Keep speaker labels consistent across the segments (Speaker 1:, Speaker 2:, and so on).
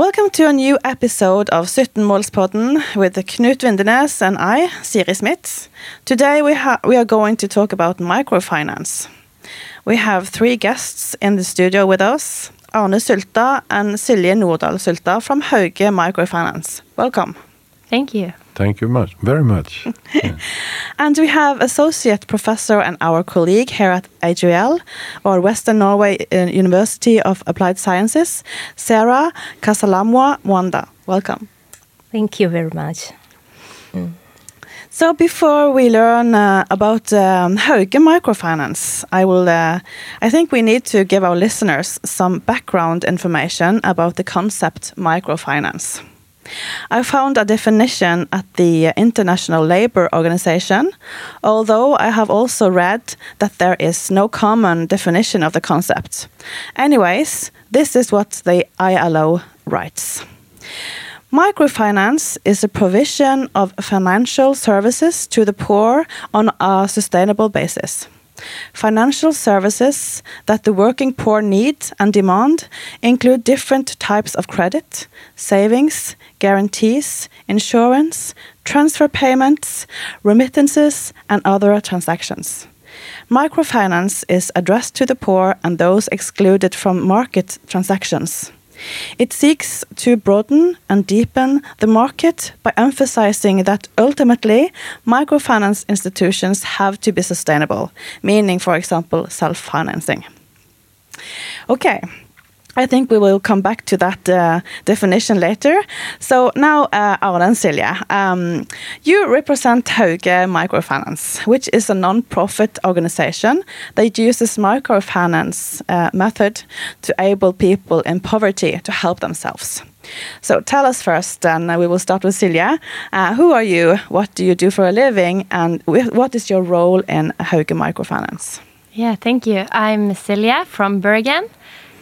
Speaker 1: Welcome to a new episode of Syttenmålspodden with Knut Vindenes and I, Siri Smith. Today we, we are going to talk about microfinance. We have three guests in the studio with us, Arne Sulta and Silje Nordahl Sulta from Hauge Microfinance. Welcome.
Speaker 2: Thank you.
Speaker 3: Thank you much, very much.
Speaker 1: Yeah. and we have associate professor and our colleague here at HVL, or Western Norway uh, University of Applied Sciences, Sarah Khasalamwa Mwandha. Welcome.
Speaker 2: Thank you very much.
Speaker 1: Mm. So before we learn uh, about um, Hauge Microfinance, I will. Uh, I think we need to give our listeners some background information about the concept microfinance. I found a definition at the uh, International Labour Organization, although I have also read that there is no common definition of the concept. Anyways, this is what the ILO writes. Microfinance is a provision of financial services to the poor on a sustainable basis. Financial services that the working poor need and demand include different types of credit, savings, guarantees, insurance, transfer payments, remittances, and other transactions. Microfinance is addressed to the poor and those excluded from market transactions. It seeks to broaden and deepen the market by emphasizing that ultimately microfinance institutions have to be sustainable, meaning, for example, self financing. Okay, I think we will come back to that uh, definition later. So now, uh, Silje, um, you represent Hauge Microfinance, which is a non-profit organization that uses microfinance uh, method to enable people in poverty to help themselves. So tell us first, and we will start with Silje. Uh, who are you? What do you do for a living? And what is your role in Hauge Microfinance?
Speaker 2: Yeah, thank you. I'm Silje from Bergen.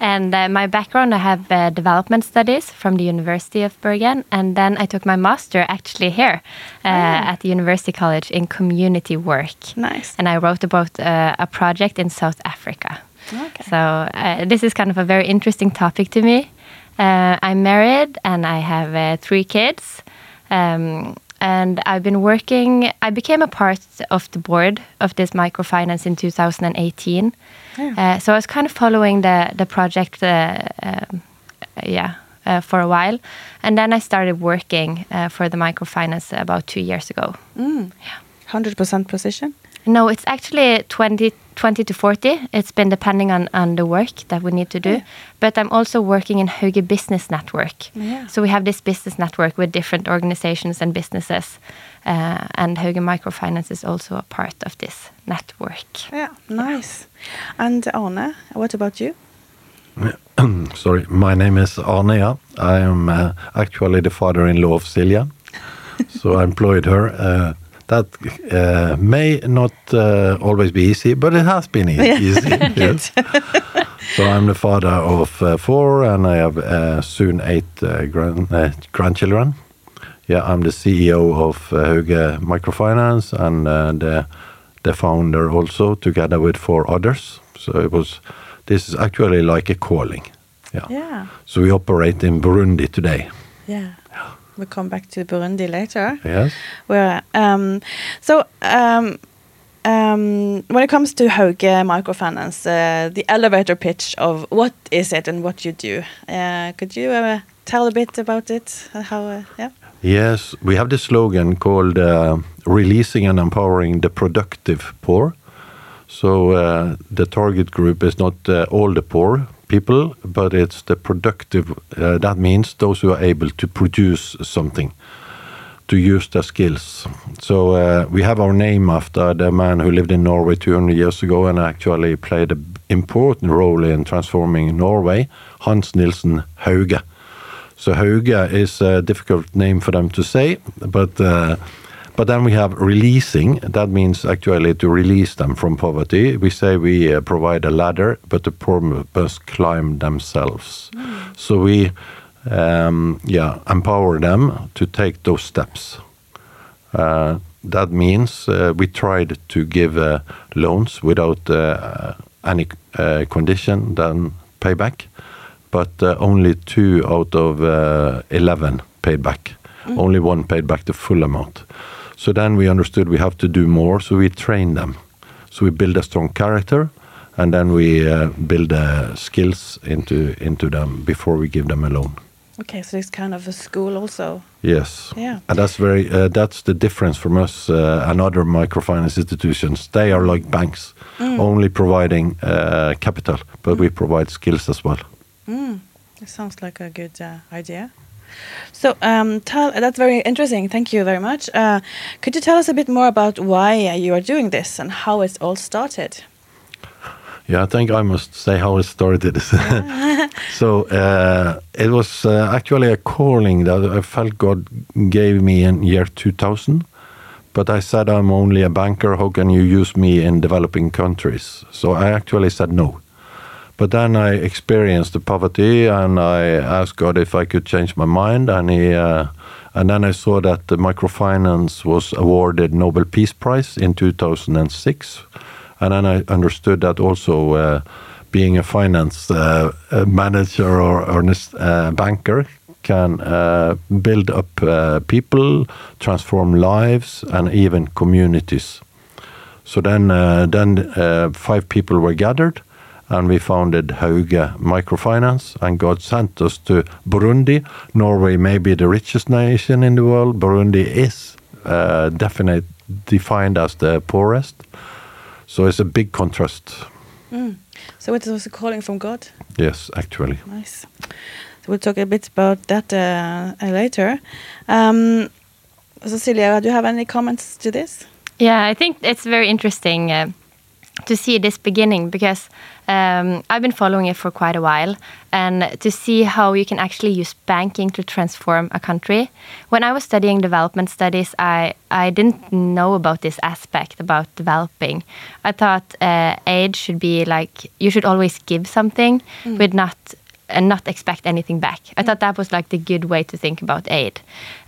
Speaker 2: And uh, my background, I have uh, development studies from the University of Bergen, and then I took my master actually here uh, oh. at the University College in community work.
Speaker 1: Nice.
Speaker 2: And I wrote about uh, a project in South Africa. Okay. So uh, this is kind of a very interesting topic to me. Uh, I'm married and I have three kids. Um, and I've been working. I became a part of the board of this microfinance in 2018. Yeah. Uh, so I was kind of following the the project, uh, um, yeah, uh, for a while, and then I started working uh, for the microfinance about two years ago.
Speaker 1: Mm. Yeah, hundred percent position.
Speaker 2: No, it's actually 20, 20 to 40. It's been depending on, on the work that we need to do. Yeah. But I'm also working in Hauge Business Network. Yeah. So we have this business network with different organizations and businesses. Uh, and Hauge Microfinance is also a part of this network.
Speaker 1: Yeah, nice. And Arne, what about you?
Speaker 3: Sorry, my name is Arne. I am uh, actually the father-in-law of Silje. so I employed her uh, that uh, may not uh, always be easy, but it has been e easy. yes. so I'm the father of uh, four, and I have uh, soon eight uh, grand, uh, grandchildren. Yeah, I'm the CEO of uh, Hauge Microfinance and the the founder also, together with four others. So it was. This is actually like a calling.
Speaker 1: Yeah. yeah.
Speaker 3: So we operate in Burundi today.
Speaker 1: Yeah. We'll come back to Burundi later.
Speaker 3: Yes.
Speaker 1: Where um, so um, um, when it comes to Hauge Microfinance, uh, the elevator pitch of what is it and what you do, uh, could you uh, tell a bit about it? How? Uh, yeah.
Speaker 3: Yes, we have the slogan called uh, "Releasing and Empowering the Productive Poor." So uh, the target group is not all the poor, people, but it's the productive. Uh, that means those who are able to produce something, to use their skills. So uh, we have our name after the man who lived in Norway 200 years ago and actually played an important role in transforming Norway, Hans Nielsen Hauge. So Hauge is a difficult name for them to say, but uh, but then we have releasing. That means actually to release them from poverty. We say we uh, provide a ladder, but the poor must climb themselves. Mm. So we, um, yeah, empower them to take those steps. Uh, that means uh, we tried to give uh, loans without uh, any uh, condition, then payback. but only two out of uh, 11 paid back. Only one paid back the full amount. So then we understood we have to do more, so we train them. So we build a strong character, and then we uh, build uh, skills into into them before we give them a loan.
Speaker 1: Okay, so it's kind of a school also.
Speaker 3: Yes.
Speaker 1: Yeah.
Speaker 3: And that's very uh, that's the difference from us uh, and other microfinance institutions. They are like banks, only providing uh, capital, but we provide skills as well.
Speaker 1: Mm, it sounds like a good uh, idea. So, um, tell, that's very interesting. Thank you very much. Uh, could you tell us a bit more about why you are doing this and how it all started?
Speaker 3: Yeah, I think I must say how it started. so uh, it was uh, actually a calling that I felt God gave me in year 2000. But I said I'm only a banker. How can you use me in developing countries? So I actually said no. But then I experienced the poverty, and I asked God if I could change my mind, and he. Uh, and then I saw that the microfinance was awarded Nobel Peace Prize in 2006, and then I understood that also uh, being a finance uh, manager or, or uh, banker can uh, build up uh, people, transform lives, and even communities. So then, uh, then five people were gathered, and we founded Hauge Microfinance. And God sent us to Burundi. Norway may be the richest nation in the world. Burundi is uh, definitely defined as the poorest. So it's a big contrast.
Speaker 1: So, it was a calling from God.
Speaker 3: Yes, actually.
Speaker 1: Nice. So, we'll talk a bit about that uh, uh, later. Um, Cecilia, do you have any comments to this?
Speaker 2: Yeah, I think it's very interesting uh, to see this beginning because um, I've been following it for quite a while and to see how you can actually use banking to transform a country. When I was studying development studies, I, I didn't know about this aspect about developing. I thought uh, aid should be like you should always give something with not and not expect anything back. I thought that was like the good way to think about aid.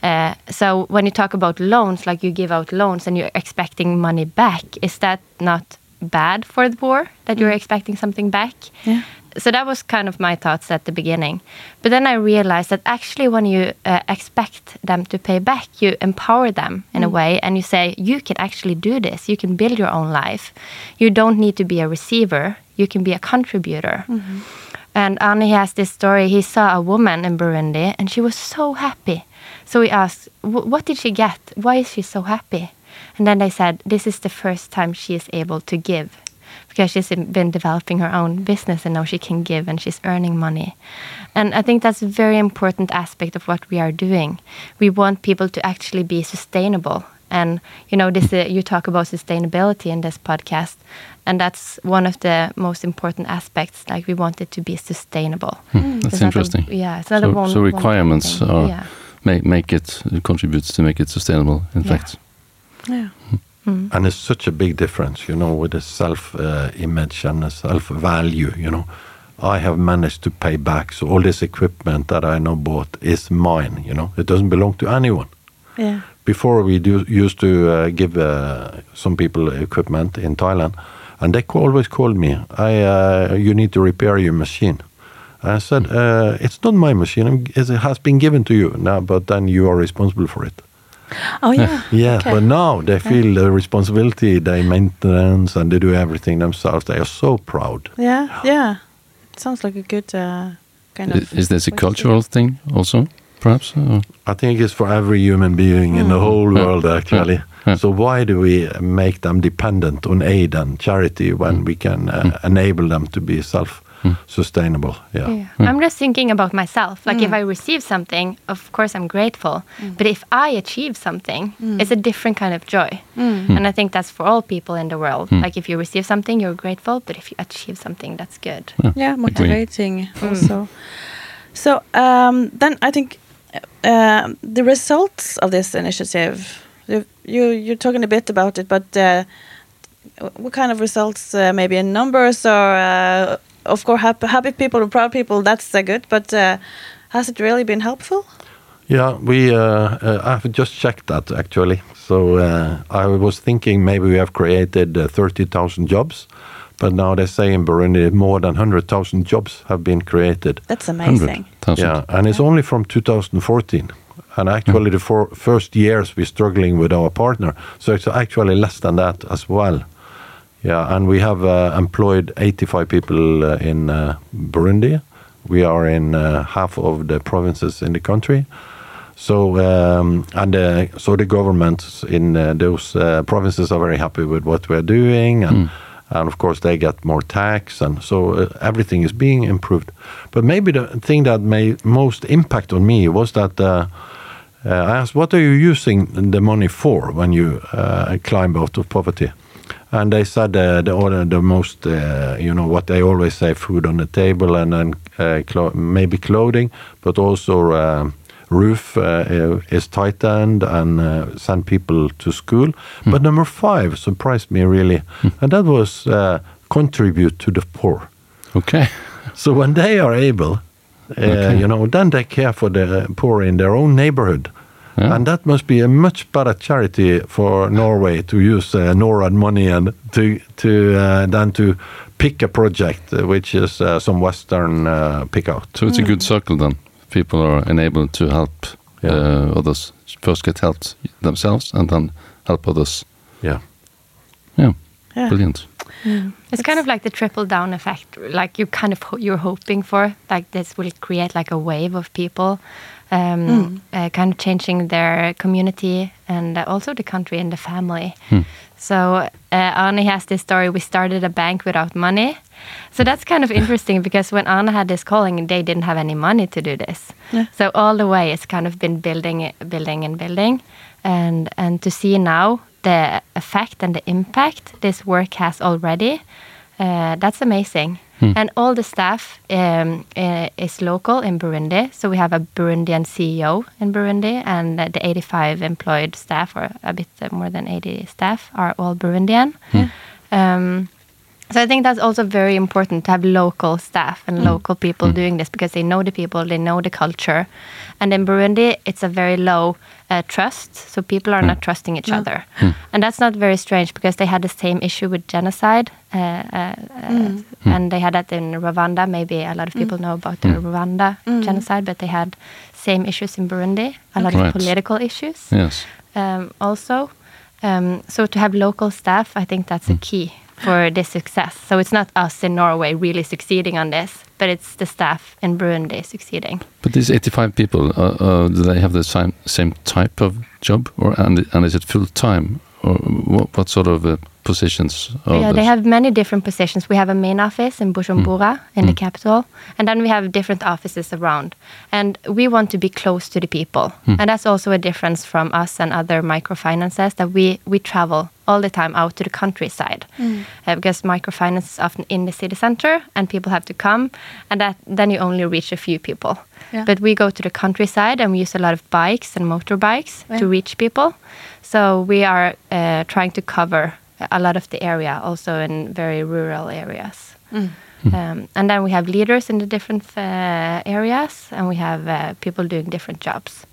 Speaker 2: Uh, so when you talk about loans, like you give out loans and you're expecting money back, is that not bad for the poor that you're mm. expecting something back?
Speaker 1: Yeah.
Speaker 2: So that was kind of my thoughts at the beginning. But then I realized that actually, when you uh, expect them to pay back, you empower them in a mm. way and you say, you can actually do this. You can build your own life. You don't need to be a receiver, you can be a contributor. Mm-hmm. And Arne has this story. He saw a woman in Burundi and she was so happy. So he asked, What did she get? Why is she so happy? And then they said, This is the first time she is able to give because she's been developing her own business and now she can give and she's earning money. And I think that's a very important aspect of what we are doing. We want people to actually be sustainable. And you know, this uh, you talk about sustainability in this podcast, and that's one of the most important aspects. Like we want it to be sustainable.
Speaker 4: That's
Speaker 2: It's not a-
Speaker 4: interesting.
Speaker 2: yeah, it's not a
Speaker 4: so,
Speaker 2: one.
Speaker 4: so requirements
Speaker 2: thing.
Speaker 4: are
Speaker 2: Yeah.
Speaker 4: make make it contributes to make it sustainable. In
Speaker 2: Yeah.
Speaker 4: fact,
Speaker 1: Yeah.
Speaker 3: And it's such a big difference, you know, with the self uh, image and the self value, you know. I have managed to pay back, so all this equipment that I now bought is mine, you know. It doesn't belong to anyone.
Speaker 1: Yeah.
Speaker 3: Before we do, used to uh, give uh, some people equipment in Thailand, and they always called me. I, uh, you need to repair your machine. I said, uh, it's not my machine. It has been given to you now, but then you are responsible for it.
Speaker 1: Oh, yeah.
Speaker 3: Yeah,
Speaker 1: Okay.
Speaker 3: but now they feel the responsibility, they maintenance, and they do everything themselves. They are so proud.
Speaker 1: Yeah, yeah. It sounds like a good uh, kind
Speaker 4: I-
Speaker 1: of.
Speaker 4: is this a
Speaker 1: way to see
Speaker 4: cultural thing also? Perhaps. Or?
Speaker 3: I think it's for every human being in the whole
Speaker 4: Yeah.
Speaker 3: world, actually.
Speaker 4: Yeah.
Speaker 3: So why do we make them dependent on aid and charity when we can uh, enable them to be self-sustainable? Yeah.
Speaker 2: Yeah. I'm just thinking about myself. Like if I receive something, of course I'm grateful. But if I achieve something, it's a different kind of joy. And I think that's for all people in the world. Like if you receive something, you're grateful. But if you achieve something, that's good.
Speaker 1: Yeah, motivating also. So um, then I think uh, the results of this initiative. You, you you're talking a bit about it, but uh, what kind of results? Uh, maybe in numbers, or uh, of course happy, happy people or proud people. That's uh, good, but uh, has it really been helpful?
Speaker 3: Yeah, we. Uh, uh, I've just checked that actually. So uh, I was thinking maybe we have created uh, thirty thousand jobs. But now they say in Burundi more than 100,000 jobs have been created.
Speaker 1: That's amazing.
Speaker 4: 100,000.
Speaker 3: Yeah, and it's only from 2014. And actually, the four, first years we're struggling with our partner, so it's actually less than that as well. Yeah, and we have uh, employed 85 people uh, in uh, Burundi. We are in uh, half of the provinces in the country. So um, and uh, so the governments in uh, those uh, provinces are very happy with what we're doing, and and of course they get more tax, and so uh, everything is being improved. But maybe the thing that made most impact on me was that. Uh, uh, I asked, what are you using the money for when you uh, climb out of poverty? And they said uh, the order, the most, uh, you know, what they always say: food on the table, and then uh, clo- maybe clothing, but also um roof uh, is tightened and uh, send people to school. But number five surprised me really, and that was uh, contribute to the poor.
Speaker 4: Okay.
Speaker 3: So when they are able, uh,
Speaker 4: Okay.
Speaker 3: you know, then they care for the poor in their own neighborhood.
Speaker 4: Yeah.
Speaker 3: And that must be a much better charity for Norway to use uh, NORAD money and to to uh, than to pick a project uh, which is uh, some Western uh, pick out.
Speaker 4: So it's a good circle then. People are enabled to help
Speaker 3: Yeah.
Speaker 4: uh, others. First get helped themselves and then help others.
Speaker 3: Yeah.
Speaker 4: Yeah.
Speaker 1: Yeah.
Speaker 4: Brilliant.
Speaker 2: It's kind of like the trickle down effect, like you kind of ho- you're hoping for, like this will create like a wave of people, um, uh, kind of changing their community and uh, also the country and the family. So uh, Arne has this story. We started a bank without money, so that's kind of interesting because when Arne had this calling, they didn't have any money to do this.
Speaker 1: Yeah.
Speaker 2: So all the way, it's kind of been building, building, and building, and and to see now the effect and the impact this work has already, uh, that's amazing. And all the staff um, uh, is local in Burundi. So we have a Burundian CEO in Burundi, and uh, the 85 employed staff, or a bit more than 80 staff, are all Burundian. Um, so I think that's also very important to have local staff and local people doing this because they know the people, they know the culture. And in Burundi, it's a very low uh, trust, so people are not trusting each other. And that's not very strange because they had the same issue with genocide, uh, uh, uh, and they had that in Rwanda. Maybe a lot of people know about the Rwanda genocide, but they had same issues in Burundi, a lot
Speaker 4: Right.
Speaker 2: of political issues
Speaker 4: Yes.
Speaker 2: um, also. Um, so to have local staff, I think that's a key for this success. So it's not us in Norway really succeeding on this, but it's the staff in Burundi succeeding.
Speaker 4: But these 85 people, uh, uh, do they have the same same type of job, or and and is it full time, or what, what sort of uh, positions? Are
Speaker 2: yeah, they have many different positions. We have a main office in Bujumbura in the capital, and then we have different offices around. And we want to be close to the people, and that's also a difference from us and other microfinances that we we travel all the time out to the countryside uh, because microfinance is often in the city center and people have to come, and that then you only reach a few people.
Speaker 1: Yeah.
Speaker 2: But we go to the countryside and we use a lot of bikes and motorbikes to reach people. So we are uh, trying to cover a lot of the area, also in very rural areas. Um, and then we have leaders in the different uh, areas, and we have uh, people doing different jobs.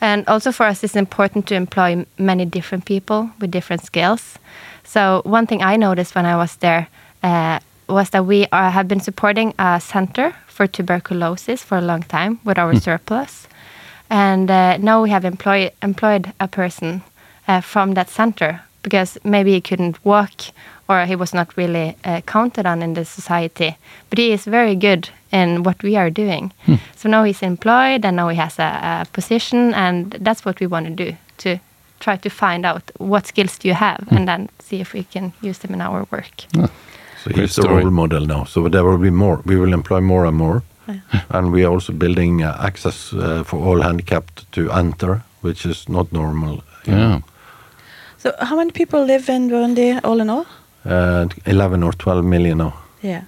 Speaker 2: And also for us, it's important to employ many different people with different skills. So one thing I noticed when I was there uh, was that we are, have been supporting a center for tuberculosis for a long time with our surplus. And uh, now we have employ, employed a person uh, from that center because maybe he couldn't walk or he was not really uh, counted on in the society. But he is very good in what we are doing. So now he's employed and now he has a, a position, and that's what we want to do to try to find out what skills do you have and then see if we can use them in our work.
Speaker 3: So
Speaker 4: Great
Speaker 3: he's the
Speaker 4: story.
Speaker 3: role model now. So there will be more. We will employ more and more. And we are also building uh, access uh, for all handicapped to enter, which is not normal. you know.
Speaker 4: Yeah.
Speaker 1: So how many people live in Burundi all in all?
Speaker 3: Uh, 11 or 12 million now.
Speaker 1: Yeah.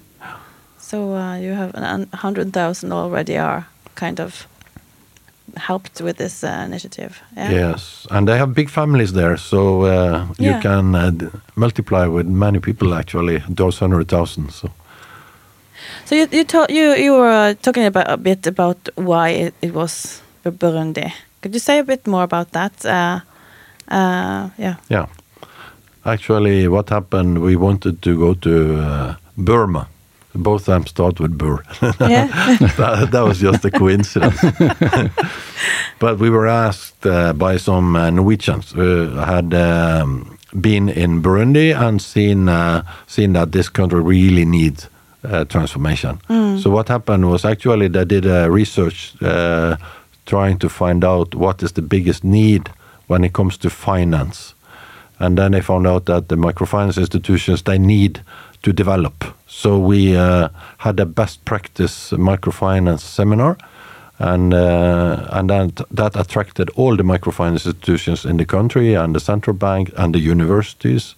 Speaker 1: So uh, you have a hundred thousand already are kind of helped with this uh, initiative. Yeah.
Speaker 3: Yes, and they have big families there, so uh, you
Speaker 1: Yeah.
Speaker 3: can uh, multiply with many people actually, those 100,000. So.
Speaker 1: So you you you you were uh, talking about a bit about why it, it was Bu- Burundi. Could you say a bit more about that? Uh, yeah.
Speaker 3: Yeah. Actually, what happened? We wanted to go to uh, Burma. Both times them start with Bur.
Speaker 1: Yeah.
Speaker 3: that, that was just a coincidence. but we were asked uh, by some uh, Norwegians who had um, been in Burundi and seen uh, seen that this country really needs uh, transformation. So what happened was actually they did a research uh, trying to find out what is the biggest need when it comes to finance, and then they found out that the microfinance institutions they need to develop. So we uh, had a best practice microfinance seminar, and uh, and then that attracted all the microfinance institutions in the country and the central bank and the universities.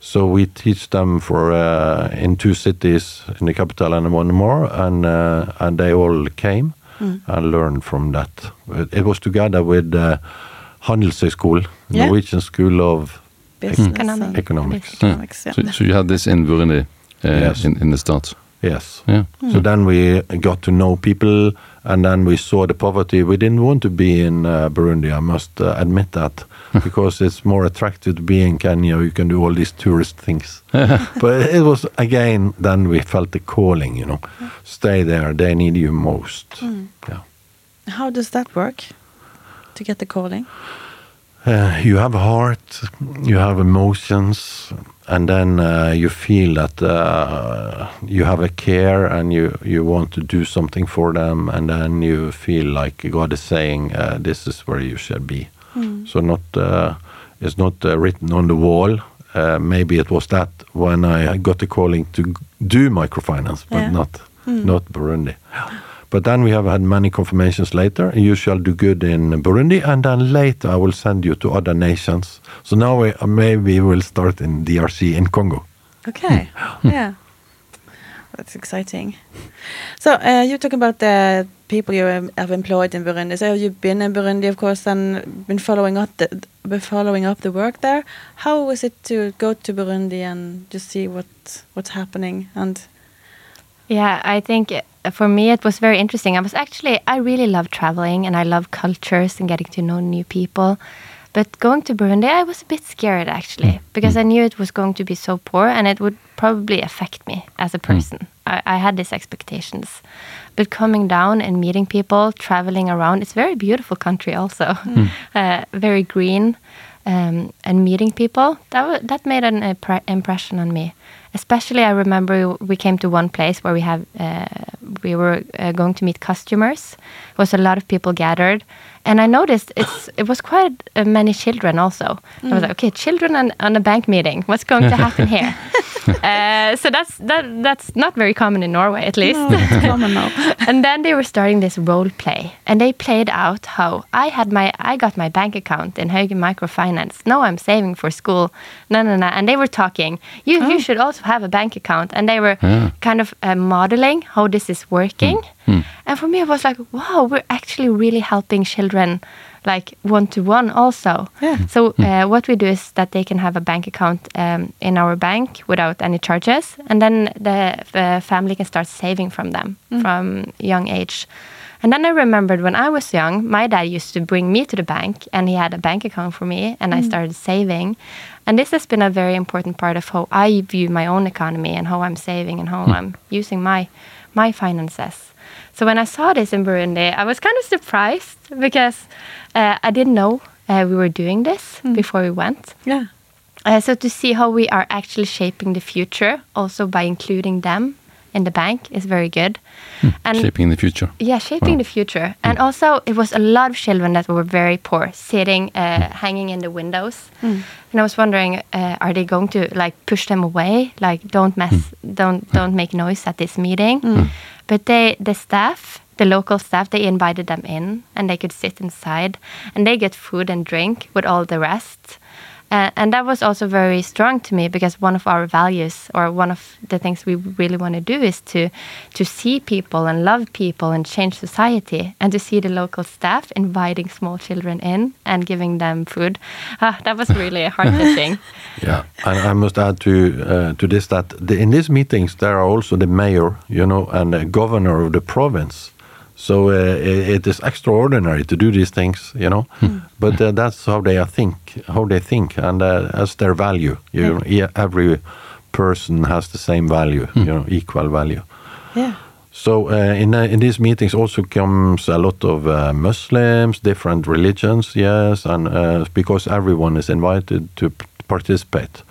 Speaker 3: So we teach them for uh, in two cities in the capital and one more, and uh, and they all came and learned from that. It, it was together with uh, Handelshøyskolen,
Speaker 1: Yeah.
Speaker 3: Norwegian School of
Speaker 1: Business
Speaker 2: Economic.
Speaker 3: Economics.
Speaker 1: economics, yeah.
Speaker 4: So, so you had this in Burundi uh,
Speaker 3: Yes.
Speaker 4: in, in the start.
Speaker 3: Yes.
Speaker 4: Yeah.
Speaker 3: So then we got to know people, and then we saw the poverty. We didn't want to be in uh, Burundi. I must uh, admit that because it's more attractive to be in Kenya. You can do all these tourist things. but it was again. Then we felt the calling. You know, stay there. They need you most. Yeah.
Speaker 1: How does that work to get the calling?
Speaker 3: Uh, you have a heart, you have emotions, and then uh, you feel that uh, you have a care and you, you want to do something for them, and then you feel like God is saying, uh, "This is where you should be." So not uh, it's not uh, written on the wall. Uh, maybe it was that when I got the calling to do microfinance, but
Speaker 1: Yeah.
Speaker 3: not not Burundi. But then we have had many confirmations later. You shall do good in Burundi, and then later I will send you to other nations. So now we, uh, maybe we'll start in DRC in Congo.
Speaker 1: Okay. yeah. That's exciting. So uh, you're talking about the people you um, have employed in Burundi. So you've been in Burundi, of course, and been following up the been following up the work there. How was it to go to Burundi and just see what what's happening? And
Speaker 2: Yeah, I think for me it was very interesting. I was actually I really love traveling and I love cultures and getting to know new people. But going to Burundi, I was a bit scared actually mm. because mm. I knew it was going to be so poor and it would probably affect me as a mm. person. I, I had these expectations. But coming down and meeting people, traveling around, it's a very beautiful country also, uh, very green, um, and meeting people that that made an impre- impression on me. Especially, I remember we came to one place where we have uh, we were uh, going to meet customers. Was a lot of people gathered, and I noticed it's it was quite uh, many children also. I was like, okay, children on, on a bank meeting. What's going to happen here? uh, so that's that that's not very common in Norway, at least.
Speaker 1: no, common now.
Speaker 2: and then they were starting this role play and they played out how i had my i got my bank account in Haugen microfinance no i'm saving for school no no no and they were talking you you should also have a bank account and they were
Speaker 4: Yeah.
Speaker 2: kind of uh, modeling how this is working Hmm. and for me it was like wow we're actually really helping children like one to one also
Speaker 1: Yeah.
Speaker 2: so hmm. uh, what we do is that they can have a bank account um, in our bank without any charges, and then the, the family can start saving from them hmm. from young age. And then I remembered when I was young, my dad used to bring me to the bank, and he had a bank account for me, and I started saving. And this has been a very important part of how I view my own economy and how I'm saving and how I'm using my my finances. So when I saw this in Burundi, I was kind of surprised because uh, I didn't know uh, we were doing this before we went.
Speaker 1: Yeah.
Speaker 2: Uh, so to see how we are actually shaping the future, also by including them in the bank, is very good. Hmm. And
Speaker 4: Shaping the future.
Speaker 2: yeah, shaping
Speaker 4: Wow.
Speaker 2: the future. Hmm. And also, it was a lot of children that were very poor, sitting, uh, hmm. hanging in the windows. And I was wondering, uh, are they going to like push them away? Like, don't mess, don't don't make noise at this meeting. But they, the staff, the local staff, they invited them in, and they could sit inside, and they get food and drink with all the rest. Uh, and that was also very strong to me because one of our values or one of the things we really want to do is to to see people and love people and change society and to see the local staff inviting small children in and giving them food ah, that was really heart touching
Speaker 3: Yeah, and I must add to uh, to this that the, in these meetings there are also the mayor, you know, and the governor of the province. So uh, it is extraordinary to do these things, you know. But uh, that's how they think, how they think, and uh, as their value. You know, e- every person has the same value, you know, equal value.
Speaker 1: Yeah.
Speaker 3: So uh, in uh, in these meetings also comes a lot of uh, Muslims, different religions, yes, and uh, because everyone is invited to participate.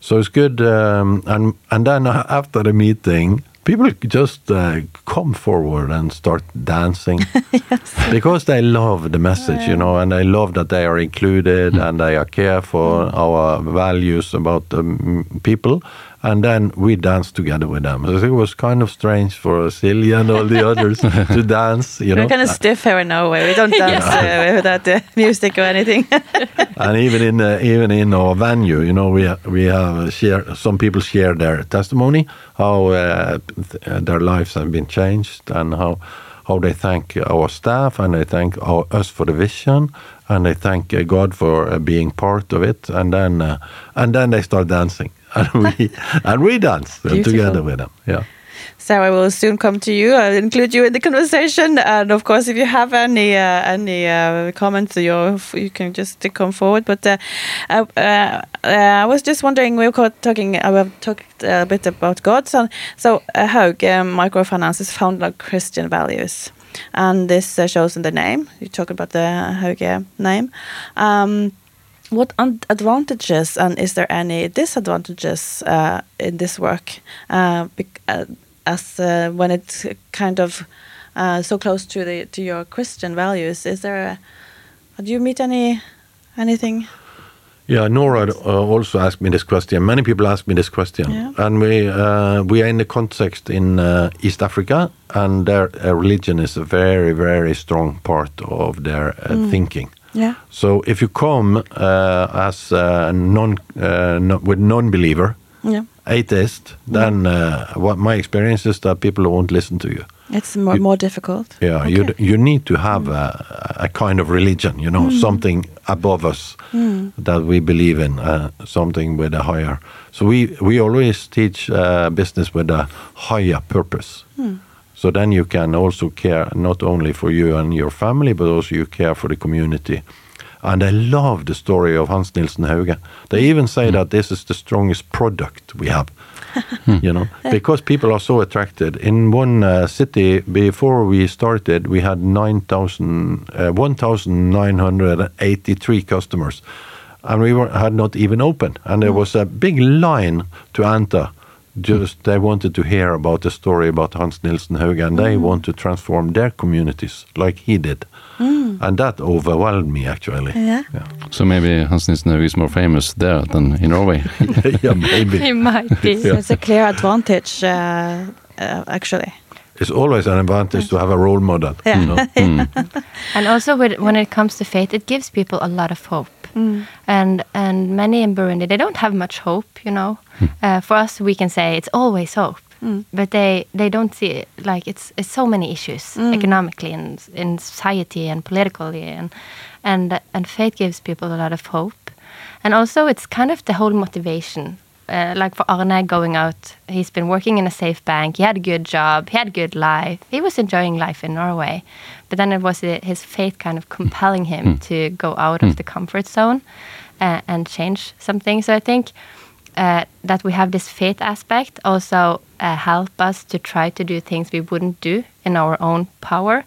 Speaker 3: So it's good, um, and and then after the meeting, people just uh, come forward and start dancing. Because they love the message, you know, and they love that they are included and they are care for our values about um, people. And then we dance together with them. So it was kind of strange for Silje and all the others to dance, you know.
Speaker 1: We're kind of stiff here in Norway. We don't dance uh, without the music or anything.
Speaker 3: and even in uh, even in our venue, you know, we we have share some people share their testimony, how uh, th- their lives have been changed, and how how they thank our staff and they thank our, us for the vision, and they thank uh, God for uh, being part of it, and then uh, and then they start dancing, and we and we dance
Speaker 1: Beautiful.
Speaker 3: together with them. Yeah.
Speaker 1: So I will soon come to you. I'll include you in the conversation, and of course, if you have any uh, any uh, comments, you you can just come forward. But uh, uh, uh, I was just wondering, we were talking, I have talked a bit about God. So, so uh, Hauge Microfinance is founded on Christian values, and this uh, shows in the name. You talk about the Hauge name. Um, what advantages and is there any disadvantages uh, in this work uh, uh, as uh, when it's kind of uh, so close to the to your Christian values? Is there a, do you meet any anything?
Speaker 3: Yeah, Nora uh, also asked me this question. Many people ask me this question,
Speaker 1: Yeah.
Speaker 3: and we uh, we are in the context in uh, East Africa, and their uh, religion is a very very strong part of their uh, thinking.
Speaker 1: Yeah.
Speaker 3: So if you come uh, as a non uh, no, with non-believer,
Speaker 1: Yeah.
Speaker 3: atheist, then uh, what my experience is that people won't listen to you.
Speaker 1: It's more, more difficult.
Speaker 3: Yeah, you
Speaker 1: Okay.
Speaker 3: d- you need to have a, a kind of religion, you know, something above us that we believe in, uh, something with a higher. So we we always teach uh, business with a higher purpose. So then you can also care not only for you and your family, but also you care for the community. And I love the story of Hans Nielsen Hauge. They even say that this is the strongest product we have. you know, because people are so attracted. In one uh, city before we started, we had 9,000, uh, 1,983 customers, and we were, had not even opened. And there was a big line to enter. Just they wanted to hear about the story about Hans Nielsen Hauge, and they want to transform their communities like he did. And that overwhelmed me actually.
Speaker 1: Yeah.
Speaker 4: So maybe Hans Nielsen Hauge is more famous there than in Norway.
Speaker 3: yeah, maybe.
Speaker 2: It might be.
Speaker 1: So it's a clear advantage, uh, uh, actually.
Speaker 3: It's always an advantage to have a role model.
Speaker 1: Yeah.
Speaker 3: You know?
Speaker 2: And also, with, when it comes to faith, it gives people a lot of hope. Mm. And and many in Burundi, they don't have much hope. You know, hmm. uh, for us, we can say it's always hope, mm. but they they don't see it like it's it's so many issues mm. economically and in society and politically, and and and faith gives people a lot of hope, and also it's kind of the whole motivation uh, like for Arne going out, he's been working in a safe bank. He had a good job. He had a good life. He was enjoying life in Norway. But then it was uh, his faith kind of compelling him to go out of the comfort zone uh, and change something. So I think uh, that we have this faith aspect also uh, help us to try to do things we wouldn't do in our own power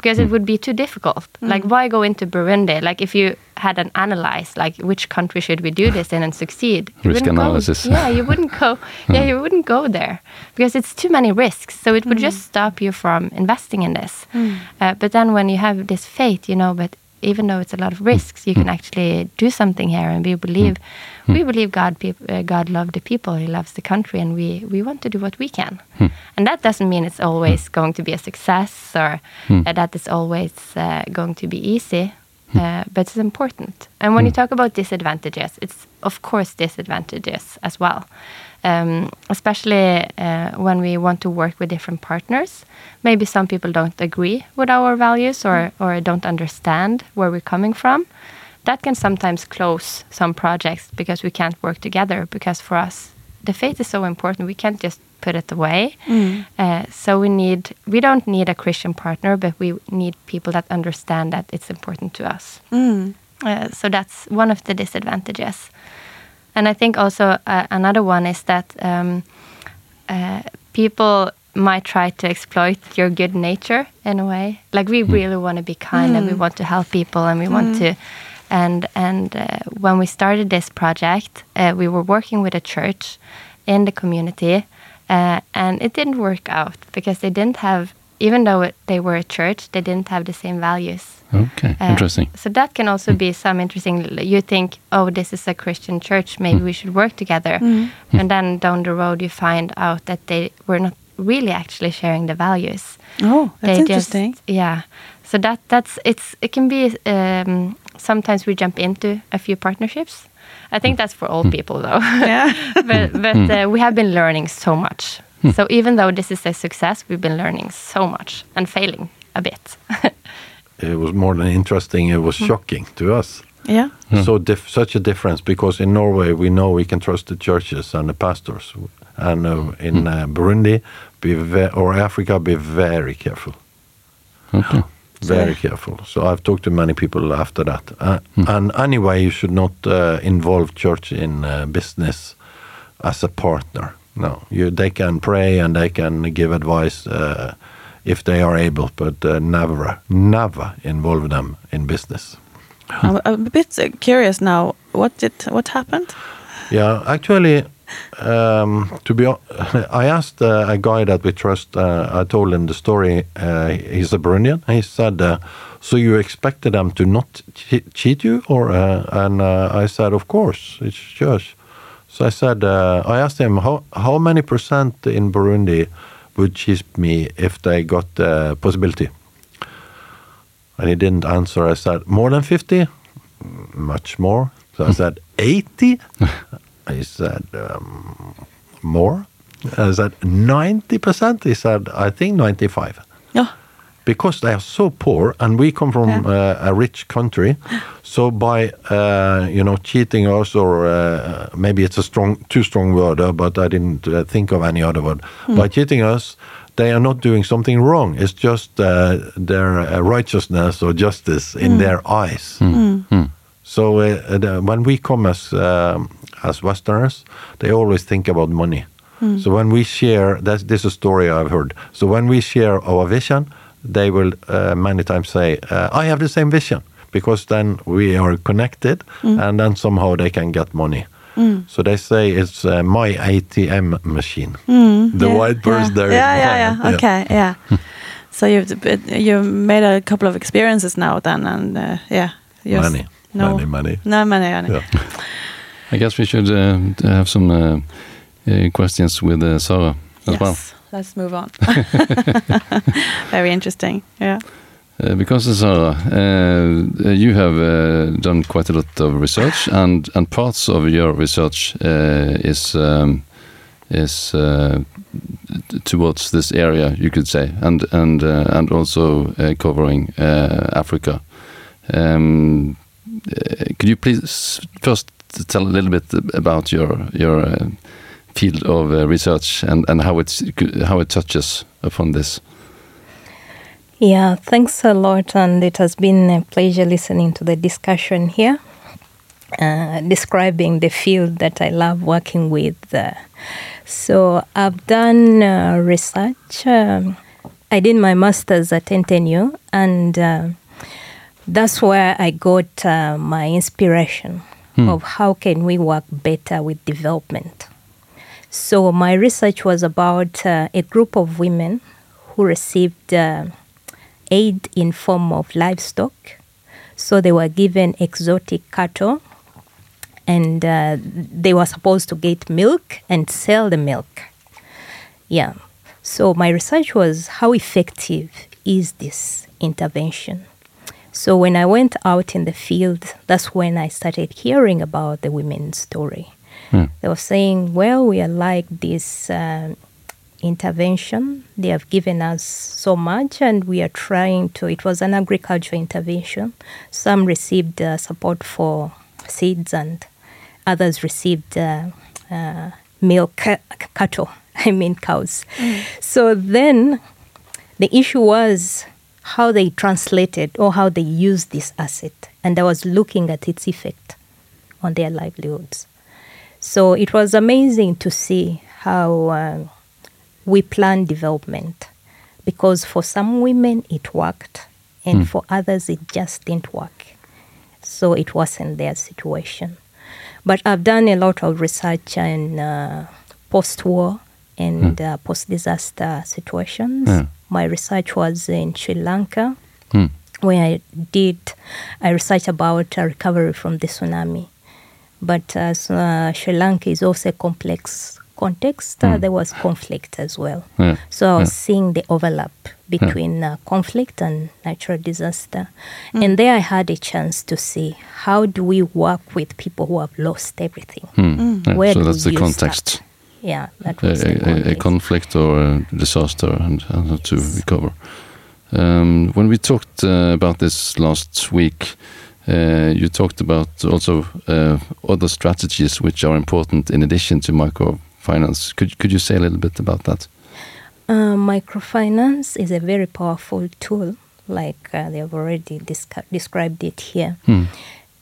Speaker 2: because it hmm. would be too difficult. Hmm. Like, why go into Burundi? Like, if you had an analyze, like, which country should we do this in and succeed? you
Speaker 4: Risk
Speaker 2: wouldn't go-
Speaker 4: analysis.
Speaker 2: yeah, you wouldn't go. Yeah, hmm. you wouldn't go there because it's too many risks. So it would just stop you from investing in this. Uh, but then when you have this faith, you know, but even though it's a lot of risks, you can actually do something here, and we believe, we believe God, uh, God loved the people, He loves the country, and we we want to do what we can. And that doesn't mean it's always going to be a success or uh, that it's always uh, going to be easy. Uh, but it's important. And when you talk about disadvantages, it's of course disadvantages as well. Um, especially uh, when we want to work with different partners. Maybe some people don't agree with our values or, or don't understand where we're coming from. That can sometimes close some projects because we can't work together because for us the faith is so important. We can't just put it away. Uh, so we need we don't need a Christian partner, but we need people that understand that it's important to us.
Speaker 1: Mm.
Speaker 2: Uh, so that's one of the disadvantages. And I think also uh, another one is that um, uh, people might try to exploit your good nature in a way. Like we really want to be kind and we want to help people and we want to. And and uh, when we started this project, uh, we were working with a church in the community, uh, and it didn't work out because they didn't have, even though it, they were a church, they didn't have the same values.
Speaker 4: Okay,
Speaker 2: Uh,
Speaker 4: interesting.
Speaker 2: So that can also hmm. be some interesting. You think, oh, this is a Christian church, maybe hmm. we should work together, hmm. and then down the road you find out that they were not really actually sharing the values.
Speaker 1: Oh, that's
Speaker 2: They
Speaker 1: interesting.
Speaker 2: Just, yeah. So that that's it's it can be um, sometimes we jump into a few partnerships. I think that's for all people though.
Speaker 1: yeah.
Speaker 2: but but uh, we have been learning so much. So even though this is a success, we've been learning so much and failing a bit.
Speaker 3: It was more than interesting. It was shocking to us.
Speaker 1: yeah.
Speaker 3: So dif- such a difference because in Norway we know we can trust the churches and the pastors, and uh, in uh, Burundi, be ve- or Africa, be very careful,
Speaker 4: Okay.
Speaker 3: very careful. So I've talked to many people after that. Uh, And anyway, you should not uh, involve church in uh, business as a partner. No, you they can pray and they can give advice uh, if they are able, but uh, never, never involve them in business.
Speaker 1: I'm, a bit curious now. What did what happened?
Speaker 3: Yeah, actually, um, to be, I asked uh, a guy that we trust. Uh, I told him the story. Uh, he's a Burundian. He said, uh, "So you expected them to not che- cheat you?" Or uh, and uh, I said, "Of course, it's church." So I said, uh, I asked him how how many percent in Burundi would cheat me if they got the possibility. And he didn't answer. I said, more than 50? Much more. So I said, 80? he said, um, more. I said, 90%? He said, I think 95.
Speaker 1: Yeah.
Speaker 3: Because they are so poor, and we come from
Speaker 1: Yeah.
Speaker 3: uh, a rich country, so by uh, you know cheating us, or uh, maybe it's a strong, too strong word, uh, but I didn't uh, think of any other word. By cheating us, they are not doing something wrong. It's just uh, their uh, righteousness or justice in their eyes. So uh, the, when we come as um, as Westerners, they always think about money. So when we share, that's, this is a story I've heard. So when we share our vision, they will uh, many times say, uh, "I have the same vision," because then we are connected, and then somehow they can get money. So they say it's uh, my ATM machine. The
Speaker 1: Yeah,
Speaker 3: white person
Speaker 1: yeah.
Speaker 3: there. is
Speaker 1: Yeah, yeah, yeah. Okay, yeah. so you've you made a couple of experiences now, then, and uh, yeah, you're
Speaker 3: Money,
Speaker 1: no,
Speaker 3: money, money.
Speaker 1: no money, money.
Speaker 3: Yeah.
Speaker 4: I guess we should uh, have some uh, uh, questions with uh, Sarah as
Speaker 1: yes,
Speaker 4: well.
Speaker 1: Let's move on. Very interesting. Yeah.
Speaker 4: Uh, because Sarah, uh, you have uh, done quite a lot of research, and, and parts of your research uh, is um, is uh, towards this area, you could say, and and uh, and also uh, covering uh, Africa. Um, uh, could you please first tell a little bit about your your uh, field of uh, research and, and how it's how it touches upon this?
Speaker 5: Yeah, thanks a lot. And it has been a pleasure listening to the discussion here, uh, describing the field that I love working with. Uh, so I've done uh, research. Um, I did my master's at NTNU, and uh, that's where I got uh, my inspiration of how can we work better with development. So my research was about uh, a group of women who received uh, aid in form of livestock. So they were given exotic cattle, and uh, they were supposed to get milk and sell the milk. Yeah. So my research was how effective is this intervention? So when I went out in the field, that's when I started hearing about the women's story. They were saying, well, we are like this um, intervention. They have given us so much, and we are trying to. It was an agricultural intervention. Some received uh, support for seeds, and others received uh, uh, milk ca- cattle. I mean cows. So then the issue was how they translated or how they used this asset, and I was looking at its effect on their livelihoods. So it was amazing to see how uh, we plan development because for some women it worked and for others it just didn't work. So it wasn't their situation. But I've done a lot of research in uh, post war and uh, post disaster situations.
Speaker 4: Yeah.
Speaker 5: My research was in Sri Lanka
Speaker 4: Hmm.
Speaker 5: where I did I researched about recovery from the tsunami. But uh, uh, Sri Lanka is also a complex context. Uh, there was conflict as well.
Speaker 4: Yeah.
Speaker 5: So I was
Speaker 4: Yeah.
Speaker 5: seeing the overlap between uh, conflict and natural disaster. And there I had a chance to see how do we work with people who have lost everything.
Speaker 4: Yeah,
Speaker 5: Where
Speaker 4: so that's the context.
Speaker 5: that? Yeah, that
Speaker 4: A,
Speaker 5: was the
Speaker 4: a, a conflict or a disaster and, and how to recover. Um, when we talked uh, about this last week, uh, you talked about also uh, other strategies which are important in addition to microfinance. Could could you say a little bit about that?
Speaker 5: Uh, microfinance is a very powerful tool, like uh, they have already described it here.
Speaker 4: Hmm.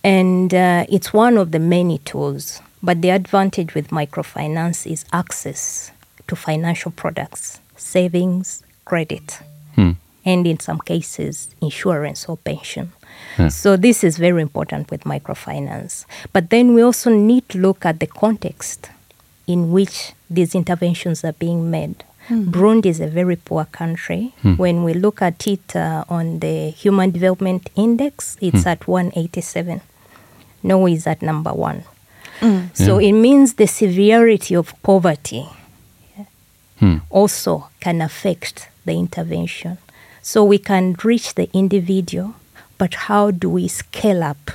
Speaker 5: And uh, it's one of the many tools. But the advantage with microfinance is access to financial products, savings, credit,
Speaker 4: Hmm.
Speaker 5: and in some cases, insurance or pension.
Speaker 4: Yeah.
Speaker 5: So this is very important with microfinance. But then we also need to look at the context in which these interventions are being made. Hmm. Burundi is a very poor country. Hmm. When we look at it uh, on the Human Development Index, it's at 187. Norway is at number one. So it means the severity of poverty
Speaker 4: Hmm.
Speaker 5: also can affect the intervention. So we can reach the individual, but how do we scale up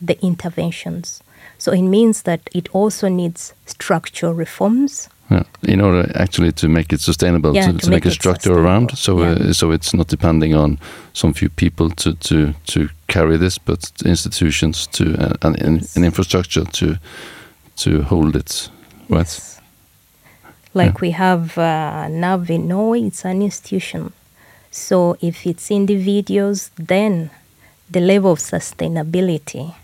Speaker 5: the interventions? So it means that it also needs structural reforms.
Speaker 4: Yeah. In order actually to make it sustainable,
Speaker 5: Yeah,
Speaker 4: to,
Speaker 5: to
Speaker 4: to make
Speaker 5: make
Speaker 4: a structure around, so uh, so it's not depending on some few people to to to carry this, but institutions to uh, and, and an infrastructure to to hold it, right?
Speaker 5: Yes. Like we have uh, NAV in Norway, it's an institution. So if it's individuals, then the level of sustainability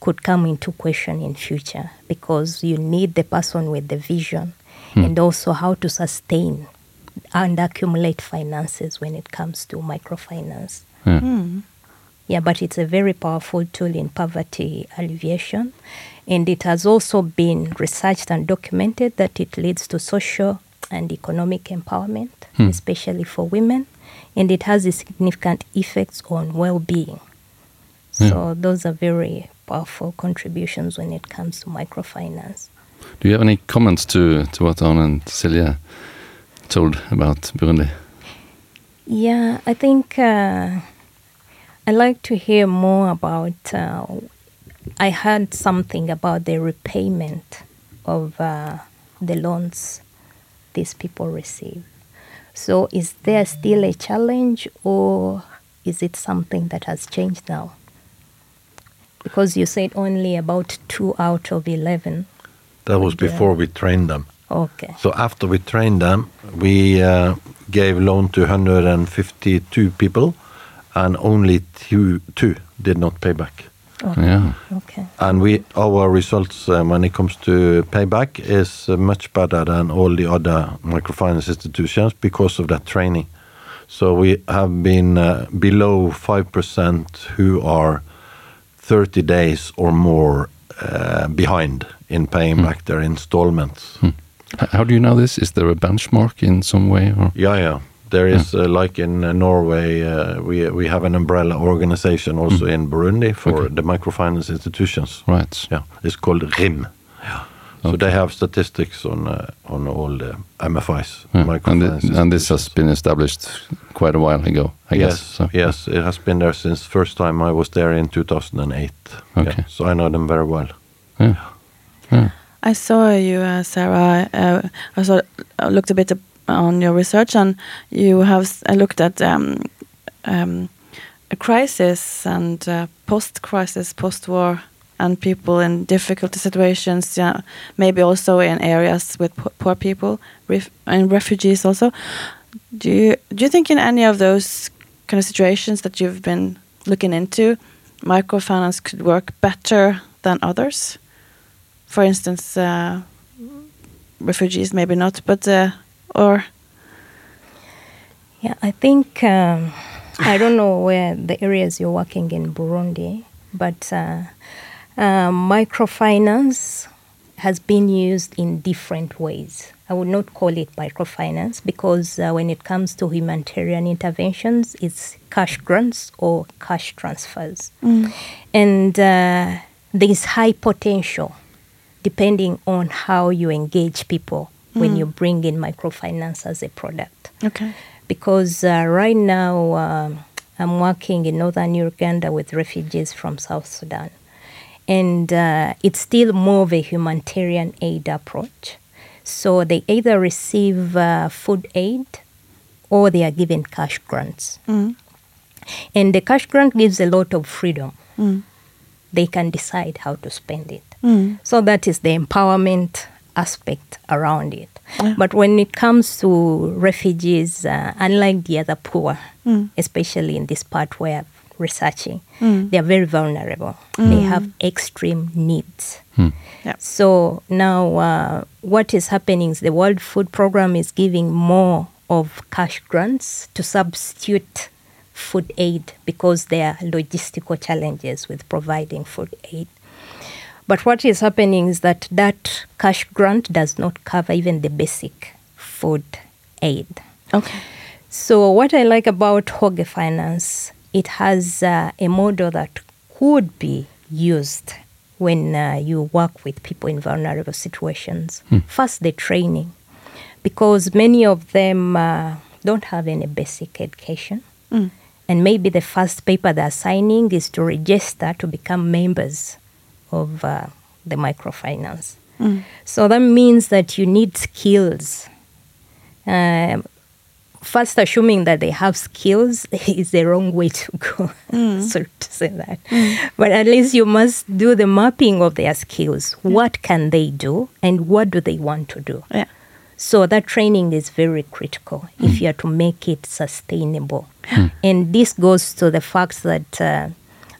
Speaker 5: could come into question in future because you need the person with the vision hmm. and also how to sustain and accumulate finances when it comes to microfinance.
Speaker 4: Yeah.
Speaker 5: Yeah, but it's a very powerful tool in poverty alleviation. And it has also been researched and documented that it leads to social and economic empowerment, especially for women. And it has a significant effects on well being. So, those are very powerful contributions when it comes to microfinance.
Speaker 4: Do you have any comments to to what Arne and Silje told about Burundi?
Speaker 5: Yeah, I think uh, I like to hear more about. Uh, I heard something about the repayment of uh, the loans these people receive. So, is there still a challenge, or is it something that has changed now? Because you said only about two out of eleven.
Speaker 3: That was
Speaker 5: Yeah.
Speaker 3: before we trained them.
Speaker 5: Okay.
Speaker 3: So after we trained them, we uh, gave loan to 152 people, and only two, two did not pay back.
Speaker 5: Okay.
Speaker 4: Yeah.
Speaker 5: Okay.
Speaker 3: And we our results uh, when it comes to payback is uh, much better than all the other microfinance institutions because of that training. So we have been uh, below five percent who are 30 days or more uh, behind in paying back their installments.
Speaker 4: H- How do you know this? Is there a benchmark in some way? Or
Speaker 3: Yeah, yeah. There is uh, like in uh, Norway, uh, we we have an umbrella organization also in Burundi for
Speaker 4: Okay.
Speaker 3: the microfinance institutions.
Speaker 4: right?
Speaker 3: Yeah, it's called RIM. Yeah. So they have statistics on uh, on all the MFIs.
Speaker 4: Yeah. And,
Speaker 3: microfinance
Speaker 4: it, and this has been established quite a while ago, I
Speaker 3: yes,
Speaker 4: guess. So.
Speaker 3: yes, it has been there since first time I was there in 2008.
Speaker 4: Okay.
Speaker 3: Yeah, so I know them very well.
Speaker 4: Yeah. Yeah.
Speaker 1: I saw you, uh, Sarah. Uh, I saw, I looked a bit up on your research, and you have looked at um, um, a crisis and uh, post-crisis, post-war and people in difficult situations. Yeah, maybe also in areas with poor people ref- and refugees also. Do you do you think in any of those kind of situations that you've been looking into, microfinance could work better than others? For instance, uh, refugees maybe not, but uh, or
Speaker 5: Yeah, I think um, I don't know where the areas you're working in Burundi, but uh, uh, microfinance has been used in different ways. I would not call it microfinance because uh, when it comes to humanitarian interventions, it's cash grants or cash transfers. And uh, there is high potential depending on how you engage people when you bring in microfinance as a product
Speaker 1: okay,
Speaker 5: because uh, right now um, I'm working in northern Uganda with refugees from South Sudan. And uh, it's still more of a humanitarian aid approach. So they either receive uh, food aid or they are given cash grants. And the cash grant gives a lot of freedom. They can decide how to spend it. So that is the empowerment aspect around it. But when it comes to refugees, uh, unlike the other poor, especially in this part where I'm researching, they are very vulnerable. They have extreme needs.
Speaker 1: Yeah.
Speaker 5: So now, uh, what is happening is the World Food Program is giving more of cash grants to substitute food aid because there are logistical challenges with providing food aid. But what is happening is that that cash grant does not cover even the basic food aid.
Speaker 1: okay,
Speaker 5: So what I like about Hauge Finance, it has uh, a model that could be used when uh, you work with people in vulnerable situations. First, the training, because many of them uh, don't have any basic education. And maybe the first paper they're signing is to register to become members of uh, the microfinance. So that means that you need skills. Um, first assuming that they have skills is the wrong way to go so to say that. But at least you must do the mapping of their skills. What can they do and what do they want to do?
Speaker 1: Yeah,
Speaker 5: so that training is very critical if you are to make it sustainable. And this goes to the fact that uh,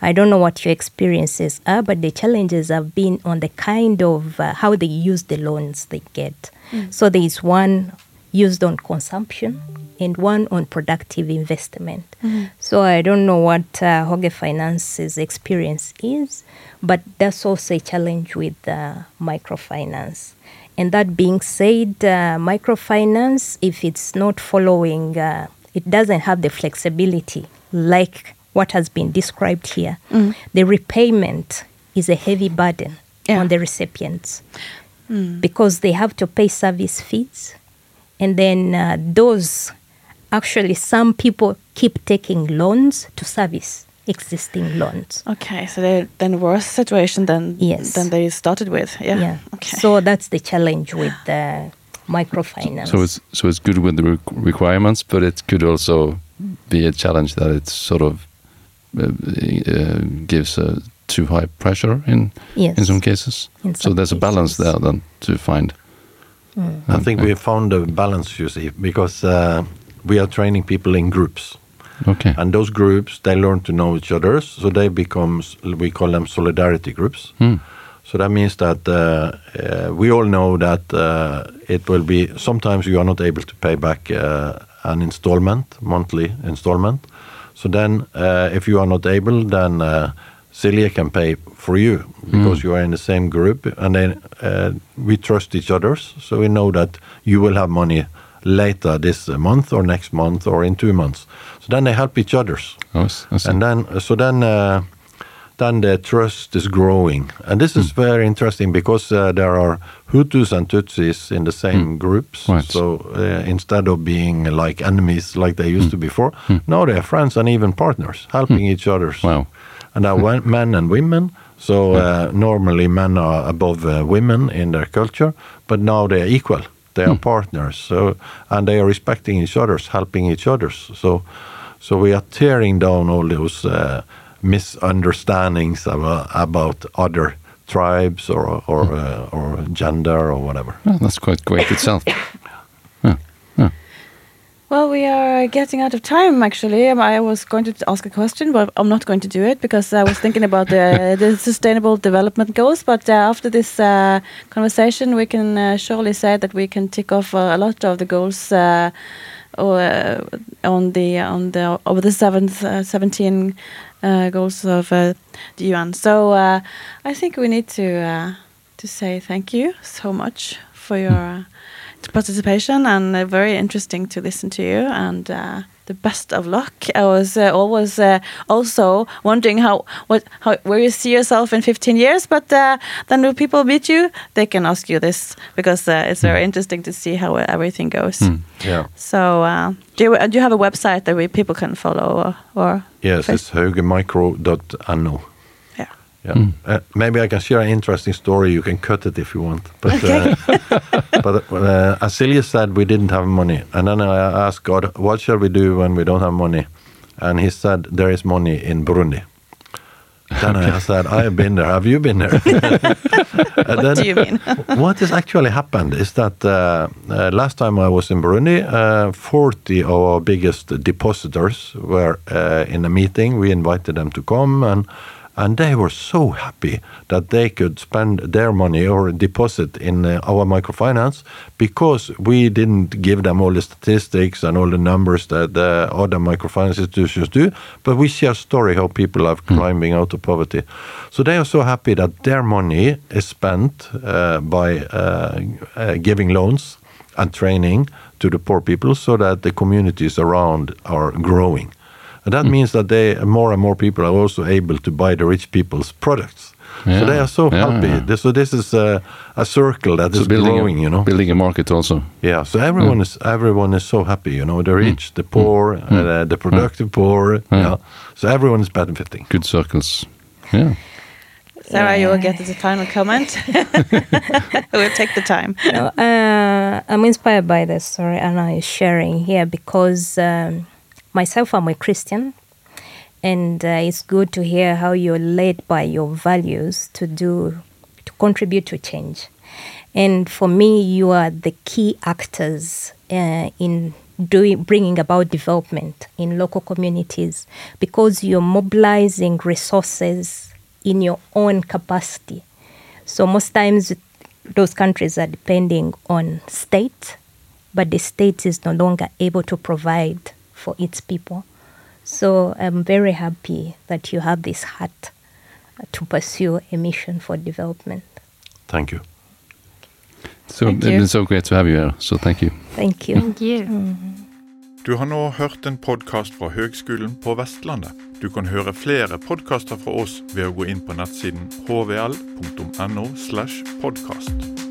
Speaker 5: I don't know what your experiences are, but the challenges have been on the kind of uh, how they use the loans they get. So there is one used on consumption and one on productive investment. So I don't know what uh, Hauge Finance's experience is, but that's also a challenge with uh, microfinance. And that being said, uh, microfinance, if it's not following, uh, it doesn't have the flexibility like what has been described here. The repayment is a heavy burden
Speaker 1: Yeah.
Speaker 5: on the recipients because they have to pay service fees. And then uh, those, actually, some people keep taking loans to service existing loans.
Speaker 1: okay. So they're then worse situation than
Speaker 5: Yes.
Speaker 1: than they started with. Yeah.
Speaker 5: Yeah.
Speaker 1: Okay.
Speaker 5: So that's the challenge with the microfinance.
Speaker 4: So it's so it's good with the requ- requirements, but it could also be a challenge that it's sort of gives a too high pressure in
Speaker 5: yes.
Speaker 4: in some cases.
Speaker 5: In
Speaker 4: so
Speaker 5: some
Speaker 4: there's a balance there then to find.
Speaker 3: I think we found a balance, you see, because uh, we are training people in groups.
Speaker 4: Okay.
Speaker 3: And those groups, they learn to know each other, so they become, we call them solidarity groups.
Speaker 4: Hmm.
Speaker 3: So that means that uh, uh, we all know that uh, it will be, sometimes you are not able to pay back uh, an installment, monthly installment. So then, uh, if you are not able, then uh, Silje can pay for you because you are in the same group, and then uh, we trust each other. So we know that you will have money later this month or next month or in two months. So then they help each others,
Speaker 4: I s- I see.
Speaker 3: and then so then. Then the trust is growing. And this is very interesting because uh, there are Hutus and Tutsis in the same groups.
Speaker 4: Right.
Speaker 3: So uh, instead of being like enemies like they used to before, now they are friends and even partners, helping each other.
Speaker 4: Wow.
Speaker 3: And there are men and women. So uh, normally men are above uh, women in their culture, but now they are equal. They are partners. So and they are respecting each other, helping each other. So so we are tearing down all those uh, misunderstandings about, about other tribes or or,
Speaker 4: Hmm.
Speaker 3: uh, or gender or whatever.
Speaker 4: Well, that's quite great itself. Yeah. Yeah.
Speaker 1: Well, we are getting out of time. Actually, Um, I was going to ask a question, but I'm not going to do it because I was thinking about the the sustainable development goals. But uh, after this uh, conversation, we can uh, surely say that we can tick off uh, a lot of the goals uh, uh, on the on the over the seventh uh, seventeen goals of uh, the UN. So uh, I think we need to uh, to say thank you so much for your. Uh, participation and uh, very interesting to listen to you and uh, the best of luck. I was uh, always uh, also wondering how what how where you see yourself in 15 years, but uh, then when people meet you, they can ask you this because uh, it's very interesting to see how everything goes.
Speaker 3: Yeah.
Speaker 1: So uh, do you do you have a website that we people can follow or, or
Speaker 3: Yes,
Speaker 1: Face-
Speaker 3: it's haugemicro.no.
Speaker 1: yeah.
Speaker 3: Yeah. Uh, maybe I can share an interesting story. You can cut it if you want. But uh, but uh, as Silje said, we didn't have money, and then I asked God, "What shall we do when we don't have money?" And He said, "There is money in Burundi." Then I said, "I have been there. Have you been there?"
Speaker 1: What
Speaker 3: then-
Speaker 1: do you mean?
Speaker 3: what has actually happened is that uh, uh, last time I was in Burundi, uh, 40 of our biggest depositors were uh, in a meeting. We invited them to come, and and they were so happy that they could spend their money or deposit in uh, our microfinance because we didn't give them all the statistics and all the numbers that the other microfinance institutions do, but we share a story how people are climbing out of poverty. So they are so happy that their money is spent uh, by uh, uh, giving loans and training to the poor people so that the communities around are growing. And that means that they more and more people are also able to buy the rich people's products. So they are so
Speaker 4: Yeah,
Speaker 3: happy.
Speaker 4: yeah.
Speaker 3: This- So this is a, a circle that is
Speaker 4: So building,
Speaker 3: growing,
Speaker 4: a,
Speaker 3: you know.
Speaker 4: building a market also.
Speaker 3: Yeah, so everyone is everyone is so happy, you know, the rich, the poor, uh, the productive poor. Yeah. So everyone is benefiting.
Speaker 4: Good circles. Yeah.
Speaker 1: Sarah, you will get the final comment. we'll take the time.
Speaker 5: No, uh, I'm inspired by this story Arne is sharing here because um, myself, I'm a Christian, and uh, it's good to hear how you're led by your values to do to contribute to change. And for me, you are the key actors uh, in doing bringing about development in local communities because you're mobilizing resources in your own capacity. So most times those countries are depending on state, but the state is no longer able to provide for its people. So I'm very happy that you have this heart to pursue a mission for development.
Speaker 3: Thank you.
Speaker 4: So
Speaker 1: Thank you.
Speaker 4: it's so great to have you here. So thank you.
Speaker 5: Thank you.
Speaker 2: Thank you.
Speaker 6: Du har nå hørt en podkast fra Høgskolen på Vestlandet. Du kan høre flere podkaster fra oss ved å gå inn på nettsiden hvl.no. slash podkast.